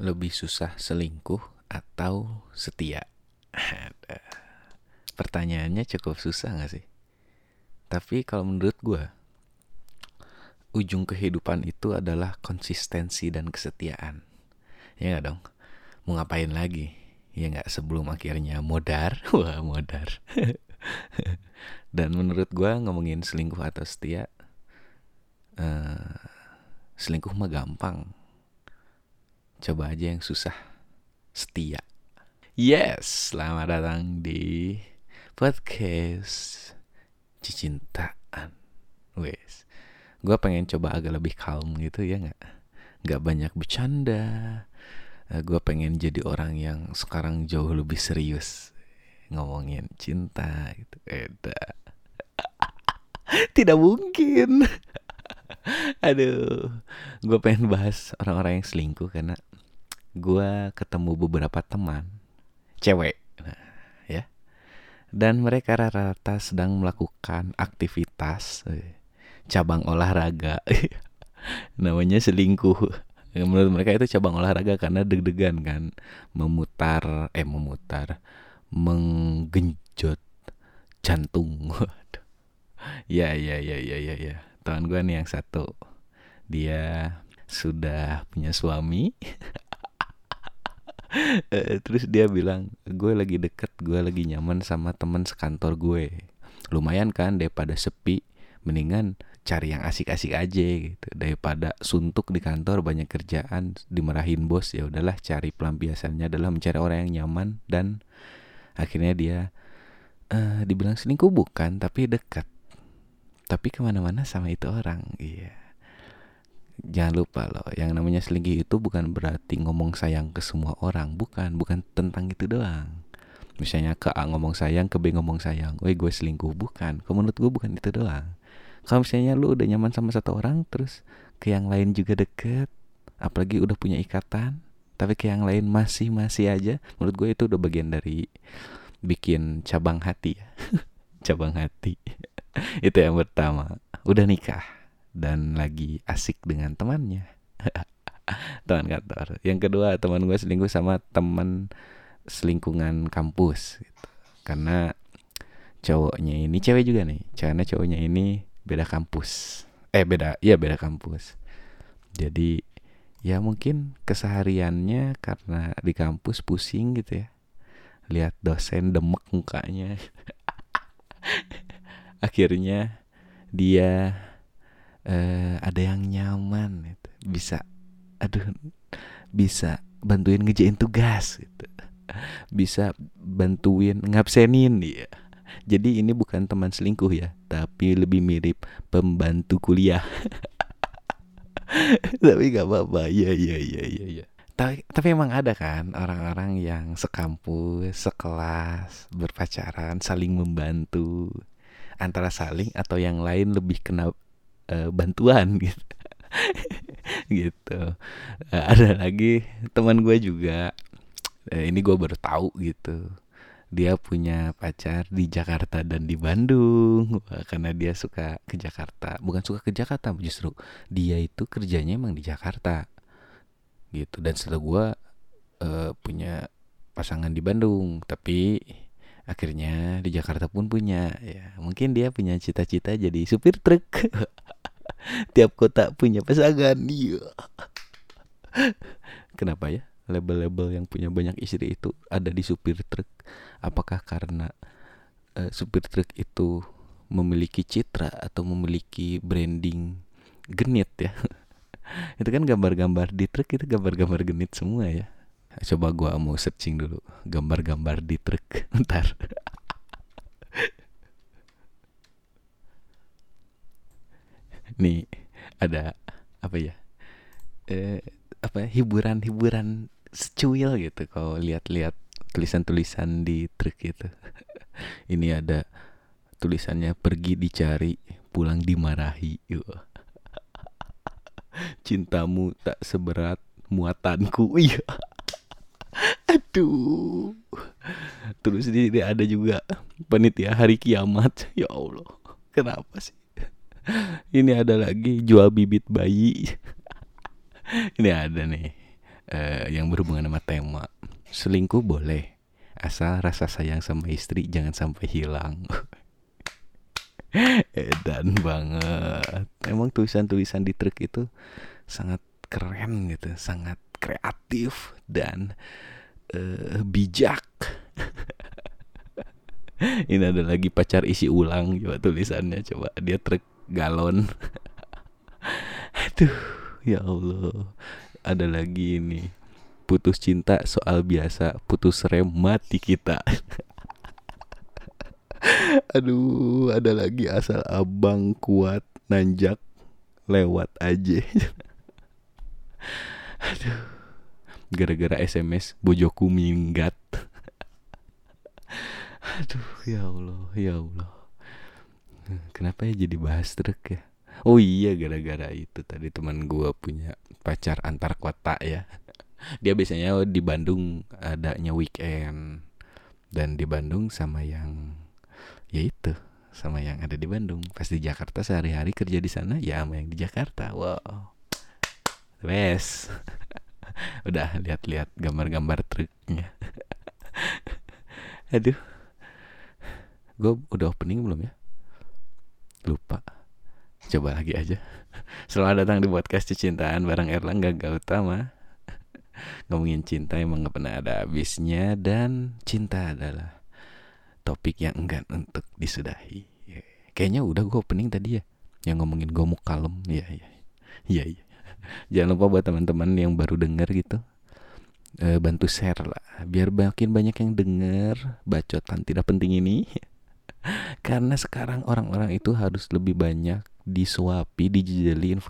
lebih susah selingkuh atau setia? Pertanyaannya cukup susah gak sih? Tapi kalau menurut gue, ujung kehidupan itu adalah konsistensi dan kesetiaan. Ya gak dong? Mau ngapain lagi? Ya gak sebelum akhirnya modar? Wah modar. dan menurut gue ngomongin selingkuh atau setia, uh, selingkuh mah gampang Coba aja yang susah. Setia. Yes, selamat datang di podcast Cicintaan. Wes. Gue pengen coba agak lebih calm gitu ya nggak? Nggak banyak bercanda. Eh, gue pengen jadi orang yang sekarang jauh lebih serius ngomongin cinta gitu. Eda. Tidak mungkin. Aduh, gue pengen bahas orang-orang yang selingkuh karena gue ketemu beberapa teman cewek nah, ya. Dan mereka rata-rata sedang melakukan aktivitas eh, cabang olahraga. Namanya selingkuh. Menurut mereka itu cabang olahraga karena deg-degan kan memutar eh memutar menggenjot jantung. Ya ya ya ya ya ya teman gue nih yang satu. Dia sudah punya suami. Eh, terus dia bilang gue lagi deket gue lagi nyaman sama teman sekantor gue. Lumayan kan daripada sepi mendingan cari yang asik-asik aja gitu. Daripada suntuk di kantor banyak kerjaan dimarahin bos ya udahlah cari pelampiasannya adalah mencari orang yang nyaman. Dan akhirnya dia uh, dibilang selingkuh bukan tapi dekat tapi ke mana-mana sama itu orang iya. Jangan lupa loh yang namanya selingkuh itu bukan berarti ngomong sayang ke semua orang bukan bukan tentang itu doang. Misalnya ke A ngomong sayang ke B ngomong sayang woi gue selingkuh. Bukan kalau menurut gue bukan itu doang. Kalau misalnya lu udah nyaman sama satu orang terus ke yang lain juga deket apalagi udah punya ikatan tapi ke yang lain masih masih aja menurut gue itu udah bagian dari bikin cabang hati ya. Cabang hati itu yang pertama. Udah nikah dan lagi asik dengan temannya. Teman kantor. Yang kedua teman gue selingkuh sama teman selingkungan kampus gitu. karena cowoknya ini cewek juga nih. Karena cowoknya ini beda kampus. Eh beda iya beda kampus. Jadi ya mungkin kesehariannya karena di kampus pusing gitu ya. Lihat dosen demek mukanya akhirnya dia uh, ada yang nyaman gitu. bisa aduh bisa bantuin ngejain tugas gitu. Bisa bantuin ngabsenin dia. Jadi ini bukan teman selingkuh ya tapi lebih mirip pembantu kuliah. Tapi gak apa-apa. Ya ya ya ya ya tapi tapi emang ada kan orang-orang yang sekampus sekelas berpacaran saling membantu antara saling atau yang lain lebih kena uh, bantuan gitu. Gitu. Uh, ada lagi teman gue juga. Uh, ini gue baru tahu gitu. Dia punya pacar di Jakarta dan di Bandung. Karena dia suka ke Jakarta. Bukan suka ke Jakarta justru dia itu kerjanya emang di Jakarta. Gitu. Dan setelah gue uh, punya pasangan di Bandung. Tapi akhirnya di Jakarta pun punya ya mungkin dia punya cita-cita jadi supir truk. Tiap kota punya pasangan iya. Kenapa ya? Label-label yang punya banyak istri itu ada di supir truk. Apakah karena uh, supir truk itu memiliki citra atau memiliki branding genit ya? Itu kan gambar-gambar di truk itu gambar-gambar genit semua ya coba gua mau searching dulu gambar-gambar di truk ntar. Nih ada apa ya? Eh, apa hiburan-hiburan secuil gitu kalau lihat-lihat tulisan-tulisan di truk itu ini ada tulisannya pergi dicari pulang dimarahi. Cintamu tak seberat muatanku. Iya Aduh. Terus di, ada juga panitia hari kiamat. Ya Allah. Kenapa sih? Ini ada lagi jual bibit bayi. Ini ada nih. Uh, yang berhubungan sama tema selingkuh boleh asal rasa sayang sama istri jangan sampai hilang edan banget emang tulisan-tulisan di truk itu sangat keren gitu sangat kreatif dan uh, bijak. Ini ada lagi pacar isi ulang coba tulisannya coba dia truk galon. Aduh ya Allah. Ada lagi ini. Putus cinta soal biasa putus rem mati kita. Aduh ada lagi asal abang kuat nanjak lewat aja. Aduh gara-gara SMS bojoku minggat aduh ya Allah ya Allah kenapa ya jadi bahas truk ya Oh iya gara-gara itu tadi teman gue punya pacar antar kota ya. Dia biasanya di Bandung adanya weekend dan di Bandung sama yang ya itu sama yang ada di Bandung. Pas di Jakarta sehari-hari kerja di sana ya sama yang di Jakarta. Wow. Best. Udah lihat-lihat gambar-gambar truknya. Aduh. Gue udah opening belum ya? Lupa. Coba lagi aja. Selamat datang di podcast Cintaan bareng Erlangga Gautama. Ngomongin cinta emang gak pernah ada habisnya dan cinta adalah topik yang enggan untuk disudahi. Kayaknya udah gue opening tadi ya, yang ngomongin gomuk kalem. Iya iya. Iya iya. Jangan lupa buat teman-teman yang baru denger gitu, e, bantu share lah, biar makin banyak yang denger bacotan tidak penting ini. Karena sekarang orang-orang itu harus lebih banyak disuapi, dijejali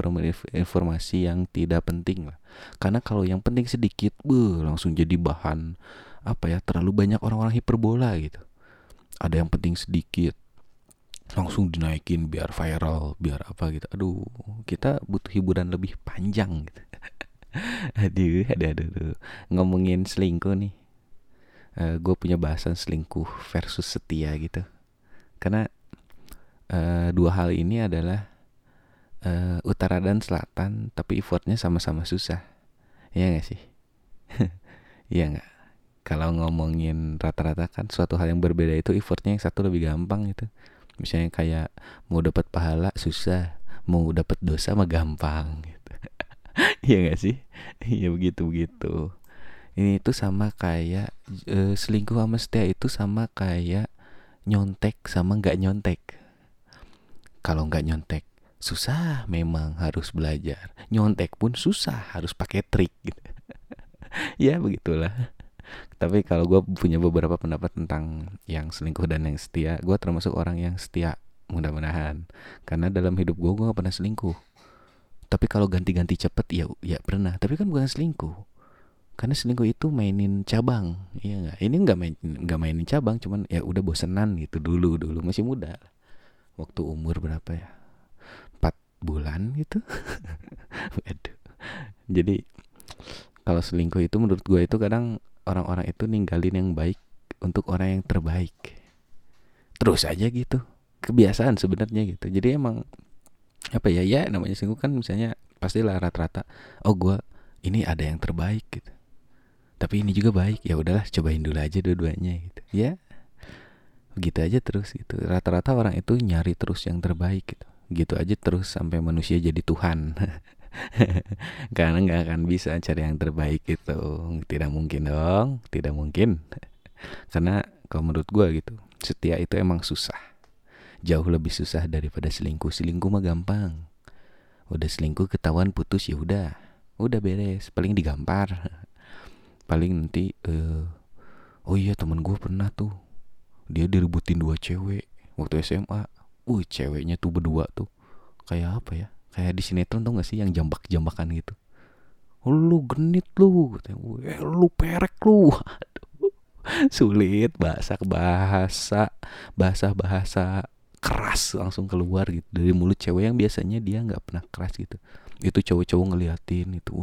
informasi yang tidak penting lah. Karena kalau yang penting sedikit, buh, langsung jadi bahan apa ya terlalu banyak orang-orang hiperbola gitu. Ada yang penting sedikit, langsung dinaikin biar viral, biar apa gitu. Aduh, kita butuh hiburan lebih panjang gitu. aduh, aduh, aduh, aduh. Ngomongin selingkuh nih. Uh, eh, gue punya bahasan selingkuh versus setia gitu. Karena uh, dua hal ini adalah uh, utara dan selatan tapi effortnya sama-sama susah ya nggak sih Iya nggak kalau ngomongin rata-rata kan suatu hal yang berbeda itu effortnya yang satu lebih gampang gitu misalnya kayak mau dapat pahala susah mau dapat dosa mah gampang gitu. Iya nggak sih? Iya begitu begitu. Ini itu sama kayak uh, selingkuh sama setia itu sama kayak nyontek sama nggak nyontek. Kalau nggak nyontek susah memang harus belajar. Nyontek pun susah harus pakai trik gitu. Ya begitulah tapi kalau gue punya beberapa pendapat tentang yang selingkuh dan yang setia gue termasuk orang yang setia mudah-mudahan. Karena dalam hidup gue gue gak pernah selingkuh. Tapi kalau ganti-ganti cepet ya ya pernah. Tapi kan bukan selingkuh. Karena selingkuh itu mainin cabang iya nggak? Ini nggak main nggak mainin cabang cuman ya udah bosenan gitu dulu dulu masih muda. Waktu umur berapa ya? Empat bulan gitu. Waduh. jadi kalau selingkuh itu menurut gue itu kadang orang-orang itu ninggalin yang baik untuk orang yang terbaik. Terus aja gitu. Kebiasaan sebenarnya gitu. Jadi emang apa ya ya namanya selingkuh kan misalnya pastilah rata-rata oh gue ini ada yang terbaik gitu. Tapi ini juga baik ya udahlah cobain dulu aja dua-duanya gitu. Ya gitu aja terus gitu. Rata-rata orang itu nyari terus yang terbaik gitu. Gitu aja terus sampai manusia jadi Tuhan karena nggak akan bisa cari yang terbaik itu. Tidak mungkin dong tidak mungkin. Karena kalau menurut gue gitu setia itu emang susah. Jauh lebih susah daripada selingkuh. Selingkuh mah gampang. Udah selingkuh ketahuan putus ya udah. Udah beres paling digampar. Paling nanti uh, oh iya temen gue pernah tuh. Dia diributin dua cewek waktu SMA uh ceweknya tuh berdua tuh. Kayak apa ya kayak di sinetron tuh gak sih yang jambak-jambakan gitu? Lu genit lu eh, lu perek lu. Sulit bahasa bahasa bahasa bahasa keras langsung keluar gitu. Dari mulut cewek yang biasanya dia nggak pernah keras gitu. Itu cowok-cowok ngeliatin itu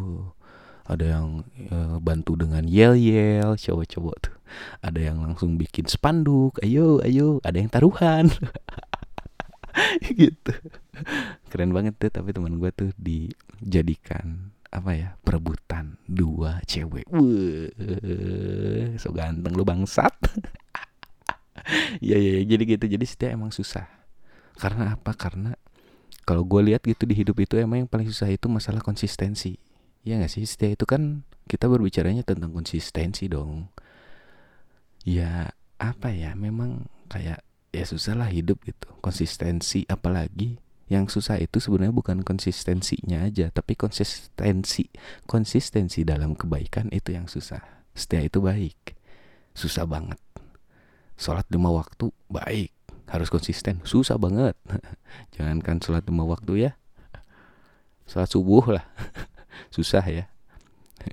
ada yang uh, bantu dengan yel yel cowok-cowok tuh. Ada yang langsung bikin spanduk ayo ayo ada yang taruhan gitu. Keren banget tuh tapi teman gue tuh dijadikan apa ya perebutan dua cewek. Wah, so ganteng lu bangsat. Ya ya jadi gitu. Jadi setia emang susah. Karena apa? Karena kalau gue lihat gitu di hidup itu emang yang paling susah itu masalah konsistensi. Ya nggak sih? Setia itu kan kita berbicaranya tentang konsistensi dong. Ya apa ya memang kayak ya susah lah hidup gitu. Konsistensi apalagi yang susah itu sebenarnya bukan konsistensinya aja tapi konsistensi konsistensi dalam kebaikan itu yang susah. Setia itu baik. Susah banget. Sholat lima waktu baik. Harus konsisten. Susah banget. Jangankan sholat lima waktu ya. Sholat subuh lah. Susah ya.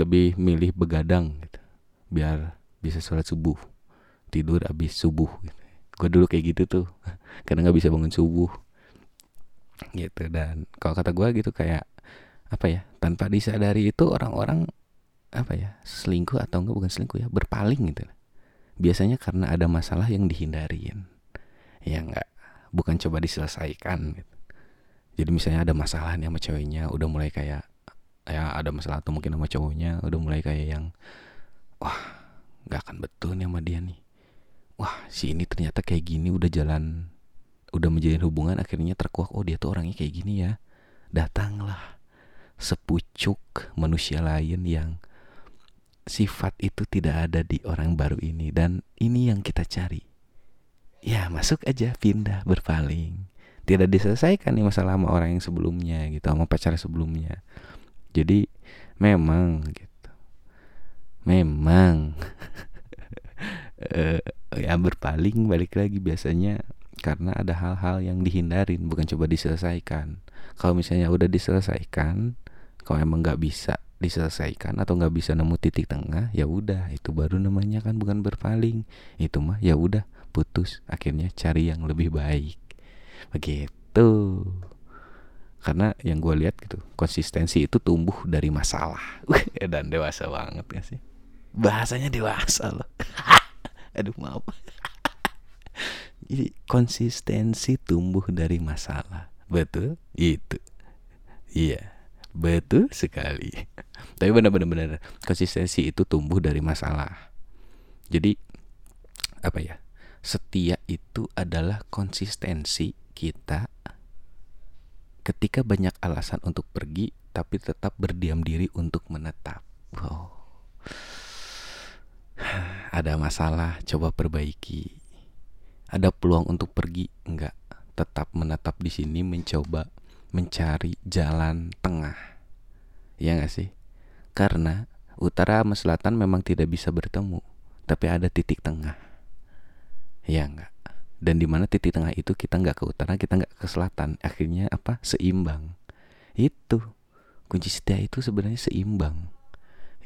Lebih milih begadang gitu. Biar bisa sholat subuh. Tidur abis subuh gitu. Gue dulu kayak gitu tuh. Karena nggak bisa bangun subuh. Gitu. Dan kalau kata gue gitu kayak apa ya tanpa disadari itu orang-orang apa ya selingkuh atau enggak bukan selingkuh ya berpaling gitu. Biasanya karena ada masalah yang dihindarin. Ya enggak bukan coba diselesaikan gitu. Jadi misalnya ada masalah nih sama ceweknya udah mulai kayak ya ada masalah atau mungkin sama cowoknya udah mulai kayak yang wah nggak akan betul nih sama dia nih wah si ini ternyata kayak gini udah jalan udah menjalin hubungan akhirnya terkuak oh dia tuh orangnya kayak gini ya. Datanglah sepucuk manusia lain yang sifat itu tidak ada di orang baru ini. Dan ini yang kita cari. Ya masuk aja pindah berpaling. Tidak diselesaikan nih masalah sama orang yang sebelumnya gitu sama pacar sebelumnya. Jadi memang gitu. Memang uh, ya berpaling balik lagi biasanya karena ada hal-hal yang dihindarin bukan coba diselesaikan. Kalau misalnya udah diselesaikan kalau emang nggak bisa diselesaikan atau nggak bisa nemu titik tengah ya udah itu baru namanya kan bukan berpaling. Itu mah ya udah putus akhirnya cari yang lebih baik. Begitu. Karena yang gue lihat gitu konsistensi itu tumbuh dari masalah. Dan dewasa banget gak sih. Bahasanya dewasa loh aduh maaf jadi konsistensi tumbuh dari masalah. Betul? Itu. Iya. Betul sekali. Tapi benar-benar konsistensi itu tumbuh dari masalah. Jadi apa ya? Setia itu adalah konsistensi kita ketika banyak alasan untuk pergi tapi tetap berdiam diri untuk menetap. Wow. Ada masalah, coba perbaiki. Ada peluang untuk pergi? Enggak. Tetap menetap di sini mencoba mencari jalan tengah. Ya enggak sih? Karena utara sama selatan memang tidak bisa bertemu tapi ada titik tengah. Ya enggak dan di mana titik tengah itu kita nggak ke utara kita nggak ke selatan. Akhirnya apa? Seimbang. Itu. Kunci setia itu sebenarnya seimbang.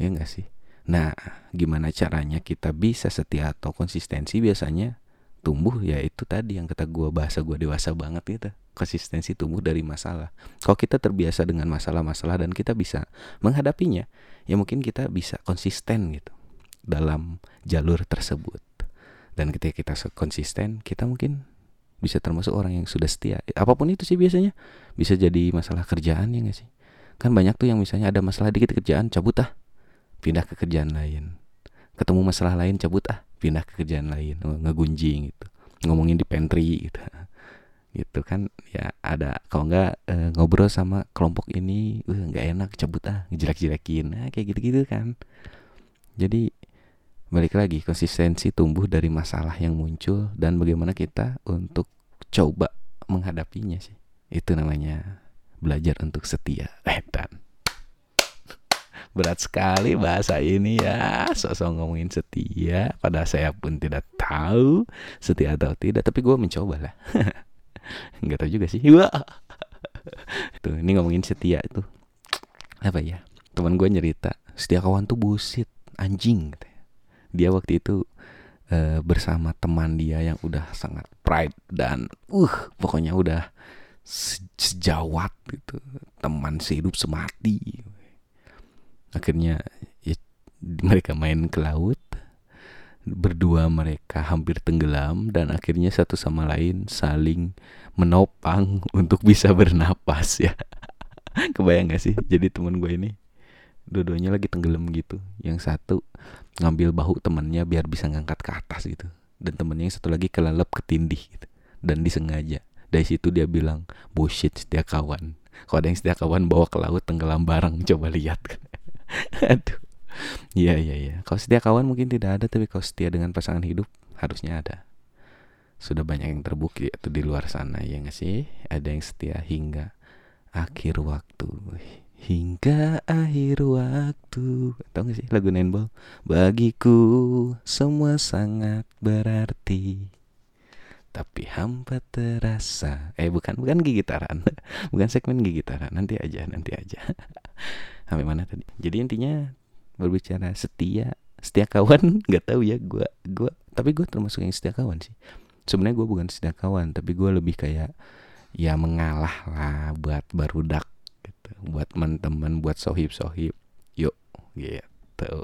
Ya enggak sih nah gimana caranya kita bisa setia atau konsistensi biasanya tumbuh? Ya itu tadi yang kata gue bahasa gue dewasa banget gitu. Konsistensi tumbuh dari masalah. Kalau kita terbiasa dengan masalah-masalah dan kita bisa menghadapinya ya mungkin kita bisa konsisten gitu dalam jalur tersebut. Dan ketika kita konsisten kita mungkin bisa termasuk orang yang sudah setia. Apa pun itu sih biasanya. Bisa jadi masalah kerjaan ya gak sih? Kan banyak tuh yang misalnya ada masalah dikit kerjaan cabut ah pindah ke kerjaan lain. Ketemu masalah lain cabut ah pindah ke kerjaan lain ngegunjing gitu. Ngomongin di pantry gitu. Gitu kan ya ada kalau nggak e, ngobrol sama kelompok ini uh nggak enak cabut ah ngejelek-jelekin. Nah, kayak gitu-gitu kan. Jadi balik lagi konsistensi tumbuh dari masalah yang muncul dan bagaimana kita untuk coba menghadapinya sih. Itu namanya belajar untuk setia eh dan berat sekali bahasa ini ya. Sosok ngomongin setia pada saya pun tidak tahu setia atau tidak tapi gue mencoba lah nggak tahu juga sih. Wah. tuh ini ngomongin setia itu apa ya? Teman gue nyerita setia kawan tuh busit anjing dia waktu itu uh, bersama teman dia yang udah sangat pride dan uh pokoknya udah sejawat gitu. Teman sehidup semati akhirnya ya, mereka main ke laut. Berdua mereka hampir tenggelam dan akhirnya satu sama lain saling menopang untuk bisa bernapas ya. Kebayang gak sih? Jadi temen gue ini dua-duanya lagi tenggelam gitu. Yang satu ngambil bahu temennya biar bisa ngangkat ke atas gitu. Dan temennya yang satu lagi kelelep ketindih gitu. Dan disengaja. Dari situ dia bilang bullshit setia kawan kalau ada yang setia kawan bawa ke laut tenggelam bareng. Coba lihat aduh. Iya iya iya. Kalau setia kawan mungkin tidak ada tapi kalau setia dengan pasangan hidup harusnya ada. Sudah banyak yang terbukti itu di luar sana ya nggak sih? Ada yang setia hingga akhir waktu. Hingga akhir waktu. Tahu gak sih lagu Nenbol bagiku semua sangat berarti tapi hampa terasa. Eh bukan bukan gigitaran. Bukan segmen gigitaran. Nanti aja nanti aja. Sampai mana tadi? Jadi intinya berbicara setia setia kawan. Nggak tahu ya gue gua tapi gue termasuk yang setia kawan sih. Sebenarnya gue bukan setia kawan tapi gue lebih kayak ya mengalah lah buat barudak gitu. Buat teman-teman buat sohib sohib yuk gitu.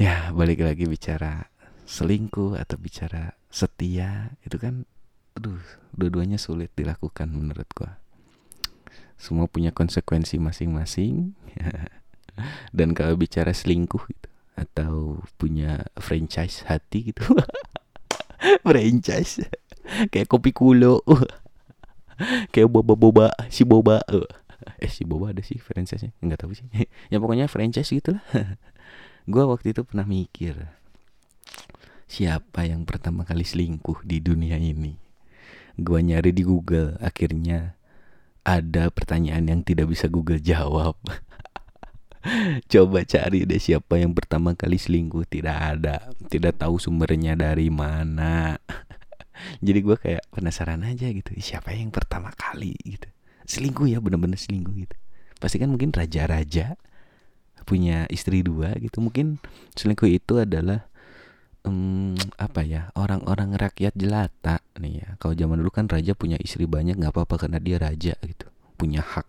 Ya balik lagi bicara selingkuh atau bicara setia itu kan aduh dua-duanya sulit dilakukan menurut gue semua punya konsekuensi masing-masing dan kalau bicara selingkuh gitu atau punya franchise hati gitu franchise kayak kopi kulo kayak boba boba si boba eh si boba ada sih franchise nya nggak tahu sih. Ya pokoknya franchise gitulah. Gue waktu itu pernah mikir siapa yang pertama kali selingkuh di dunia ini? Gue nyari di Google. Akhirnya ada pertanyaan yang tidak bisa Google jawab. Coba cari deh siapa yang pertama kali selingkuh. Tidak ada. Tidak tahu sumbernya dari mana. Jadi gue kayak penasaran aja gitu. Siapa yang pertama kali gitu? Selingkuh ya bener-bener selingkuh gitu. Pasti kan mungkin raja-raja Punya istri dua gitu. Mungkin selingkuh itu adalah um, apa ya orang-orang rakyat jelata nih ya kalau zaman dulu kan raja punya istri banyak nggak apa-apa karena dia raja gitu punya hak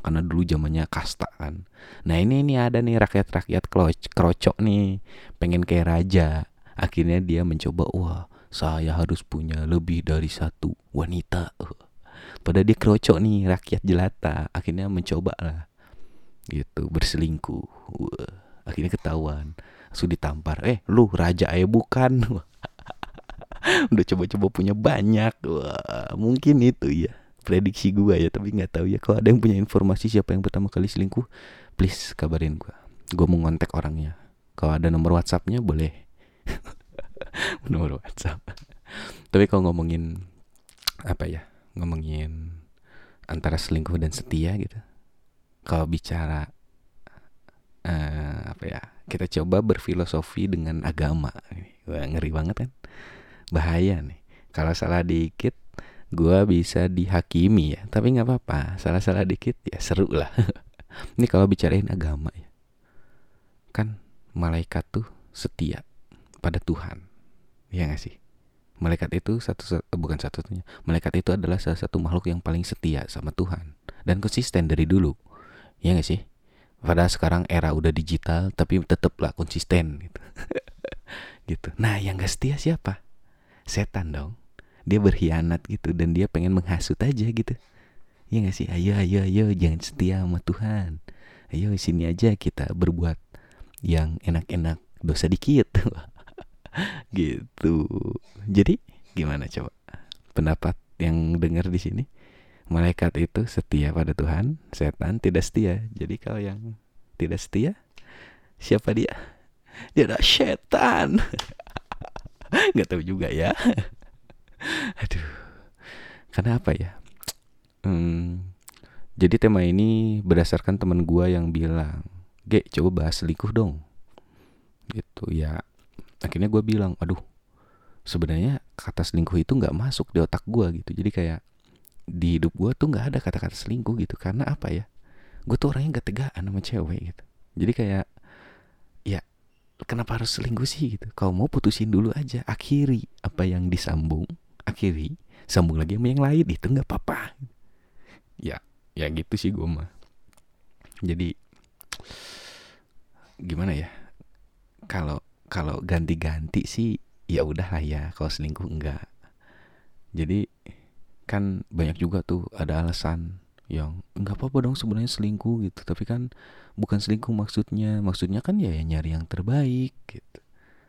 karena dulu zamannya kasta kan. Nah ini ini ada nih rakyat-rakyat kerocok nih pengen kayak raja. Akhirnya dia mencoba wah saya harus punya lebih dari satu wanita. Pada dia kerocok nih rakyat jelata. Akhirnya mencoba lah gitu berselingkuh. Akhirnya ketahuan. Sudah ditampar. Eh lu raja ya bukan. Udah coba-coba punya banyak. Wah, mungkin itu ya. Prediksi gue ya tapi nggak tahu ya. Kalau ada yang punya informasi siapa yang pertama kali selingkuh please kabarin gue gue mau ngontek orangnya. Kalau ada nomor WhatsAppnya boleh. Nomor WhatsApp. Tapi kalau ngomongin apa ya ngomongin antara selingkuh dan setia gitu. Kalau bicara uh, apa ya kita coba berfilosofi dengan agama. Wah, ngeri banget kan? Bahaya nih. Kalau salah dikit gue bisa dihakimi ya. Tapi nggak apa-apa. Salah-salah dikit ya seru lah. Ini kalau bicarain agama ya. Kan malaikat tuh setia pada Tuhan. Ya gak sih? Malaikat itu satu, eh, bukan satu-satunya. Malaikat itu adalah salah satu makhluk yang paling setia sama Tuhan. Dan konsisten dari dulu. Ya gak sih pada sekarang era udah digital tapi tetaplah konsisten gitu. Gitu. Nah yang gak setia siapa? Setan dong. Dia berkhianat gitu dan dia pengen menghasut aja gitu. Ya nggak sih? Ayo ayo ayo jangan setia sama Tuhan. Ayo sini aja kita berbuat yang enak-enak dosa dikit. Gitu. Jadi gimana coba? Pendapat yang dengar di sini malaikat itu setia pada Tuhan setan tidak setia jadi kalau yang tidak setia siapa dia dia adalah setan nggak tahu juga ya Aduh. Karena apa ya? Hmm, jadi tema ini berdasarkan teman gua yang bilang, "Ge, coba bahas selingkuh dong." Gitu ya. Akhirnya gua bilang, "Aduh, sebenarnya kata selingkuh itu nggak masuk di otak gua gitu. Jadi kayak di hidup gua tuh nggak ada kata-kata selingkuh gitu. Karena apa ya? Gue tuh orangnya gak tegaan sama cewek gitu. Jadi kayak ya kenapa harus selingkuh sih gitu? Kalau mau putusin dulu aja, akhiri apa yang disambung akhiri sambung lagi sama yang lain itu nggak apa-apa ya ya gitu sih gue mah jadi gimana ya kalau kalau ganti-ganti sih ya udah lah ya kalau selingkuh enggak jadi kan banyak juga tuh ada alasan yang nggak apa-apa dong sebenarnya selingkuh gitu. Tapi kan bukan selingkuh maksudnya. Maksudnya kan ya, ya nyari yang terbaik gitu.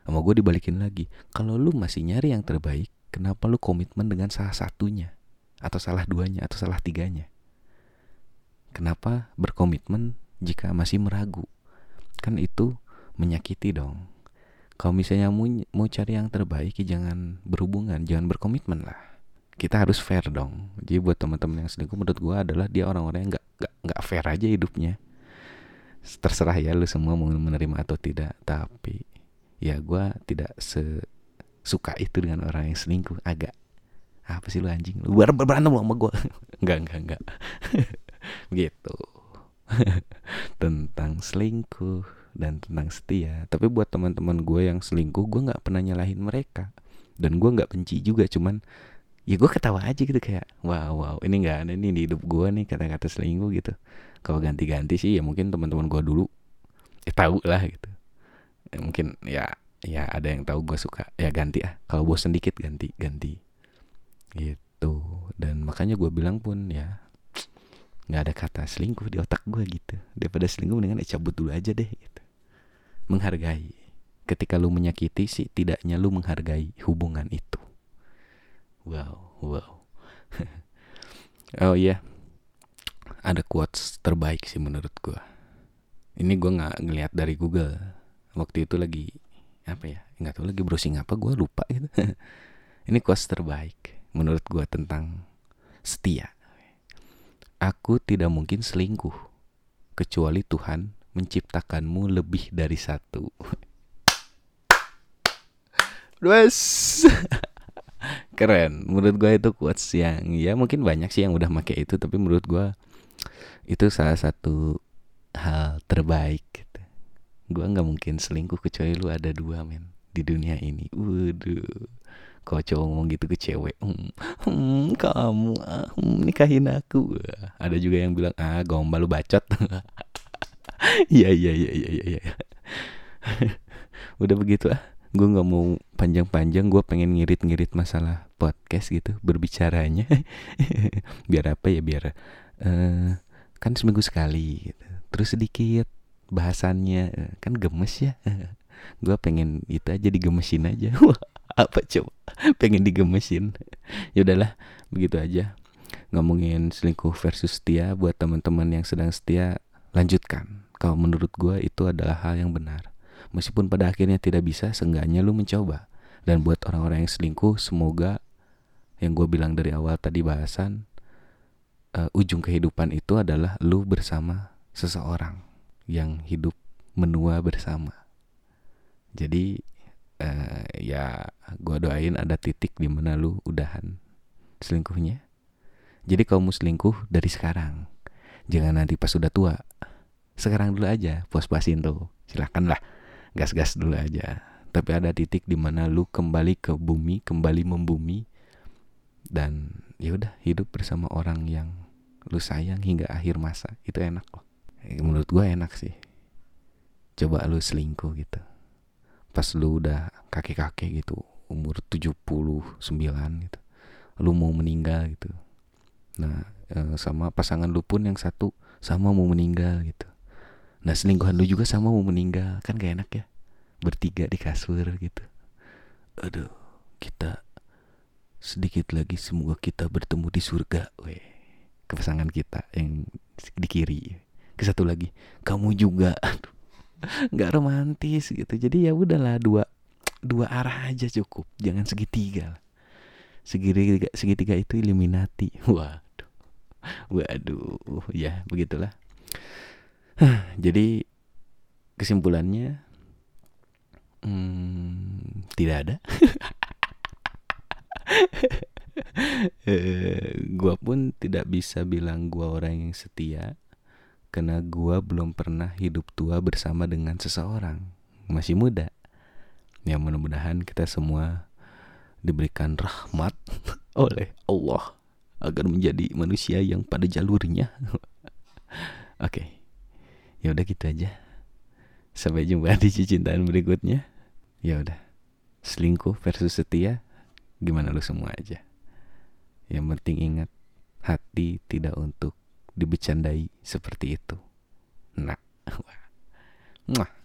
Sama gue dibalikin lagi. Kalau lu masih nyari yang terbaik kenapa lu komitmen dengan salah satunya? Atau salah duanya atau salah tiganya? Kenapa berkomitmen jika masih meragu? Kan itu menyakiti dong. Kalau misalnya mau, mau cari yang terbaik ya jangan berhubungan jangan berkomitmen lah kita harus fair dong. Jadi buat teman-teman yang selingkuh menurut gue adalah dia orang-orang yang nggak nggak nggak fair aja hidupnya. Terserah ya lu semua mau menerima atau tidak. Tapi ya gue tidak sesuka itu dengan orang yang selingkuh. Agak apa sih lu anjing? Lu ber berantem sama gue enggak enggak enggak gitu. Tentang selingkuh dan tentang setia. Tapi buat teman-teman gue yang selingkuh gue nggak pernah nyalahin mereka. Dan gue nggak benci juga cuman ya gue ketawa aja gitu kayak wow wow ini nggak ada nih di hidup gue nih kata-kata selingkuh gitu. Kalau ganti-ganti sih ya mungkin teman-teman gue dulu eh tahu lah gitu. Ya, mungkin ya ya ada yang tahu gue suka ya ganti ah. Kalau bosan dikit ganti ganti. Gitu. Dan makanya gue bilang pun ya nggak ada kata selingkuh di otak gue gitu. Daripada selingkuh mendingan ya cabut dulu aja deh gitu. Menghargai. Ketika lu menyakiti sih tidaknya lu menghargai hubungan itu wow wow. Oh iya. Ada quotes terbaik sih menurut gue ini gue nggak ngelihat dari Google. Waktu itu lagi apa ya nggak tahu lagi browsing apa gue lupa gitu. Ini quotes terbaik menurut gue tentang setia. Aku tidak mungkin selingkuh kecuali Tuhan menciptakanmu lebih dari satu. Dues. Keren. Menurut gue itu quotes yang ya mungkin banyak sih yang udah make itu tapi menurut gue itu salah satu hal terbaik gitu. Gue nggak mungkin selingkuh kecuali lu ada dua men di dunia ini. Waduh kalau cowok ngomong gitu ke cewek hmm, hmm, kamu ah, hmm, nikahin aku ada juga yang bilang ah gombal lu bacot iya iya iya iya iya ya. udah begitu ah gue nggak mau panjang-panjang gue pengen ngirit-ngirit masalah podcast gitu berbicaranya. Biar apa ya biar uh, kan seminggu sekali gitu. terus sedikit bahasannya kan gemes ya. Gue pengen itu aja digemesin aja. Apa coba? Pengen digemesin. Ya udahlah begitu aja. Ngomongin selingkuh versus setia buat teman-teman yang sedang setia lanjutkan. Kalau menurut gue itu adalah hal yang benar meskipun pada akhirnya tidak bisa seenggaknya lu mencoba. Dan buat orang-orang yang selingkuh semoga yang gue bilang dari awal tadi bahasan uh, ujung kehidupan itu adalah lu bersama seseorang yang hidup menua bersama. Jadi uh, ya gue doain ada titik di mana lu udahan selingkuhnya. Jadi kalau mau selingkuh dari sekarang jangan nanti pas sudah tua. Sekarang dulu aja puas-puasin tuh. Silahkan lah gas-gas dulu aja. Tapi ada titik di mana lu kembali ke bumi kembali membumi dan ya udah hidup bersama orang yang lu sayang hingga akhir masa. Itu enak loh. Menurut gue enak sih. Coba lu selingkuh gitu. Pas lu udah kakek-kakek gitu umur 79 gitu lu mau meninggal gitu. Nah e, sama pasangan lu pun yang satu sama mau meninggal gitu nah selingkuhan lu juga sama mau meninggal. Kan gak enak ya. Bertiga di kasur gitu. Aduh kita sedikit lagi semoga kita bertemu di surga. Weh ke pasangan kita yang di kiri. Ke satu lagi. Kamu juga. Aduh nggak romantis gitu. Jadi ya udahlah dua dua arah aja cukup. Jangan segitiga segitiga segitiga itu Illuminati. Waduh waduh. Ya begitulah jadi kesimpulannya hmm, tidak ada. Eh, gua pun tidak bisa bilang gua orang yang setia karena gua belum pernah hidup tua bersama dengan seseorang. Masih muda. Ya mudah-mudahan kita semua diberikan rahmat oleh Allah agar menjadi manusia yang pada jalurnya. Oke. okay. Ya udah gitu aja. Sampai jumpa di cintaan berikutnya. Ya udah. Selingkuh versus setia gimana lu semua aja? Yang penting ingat hati tidak untuk dibecandai seperti itu. Nah, Mwah.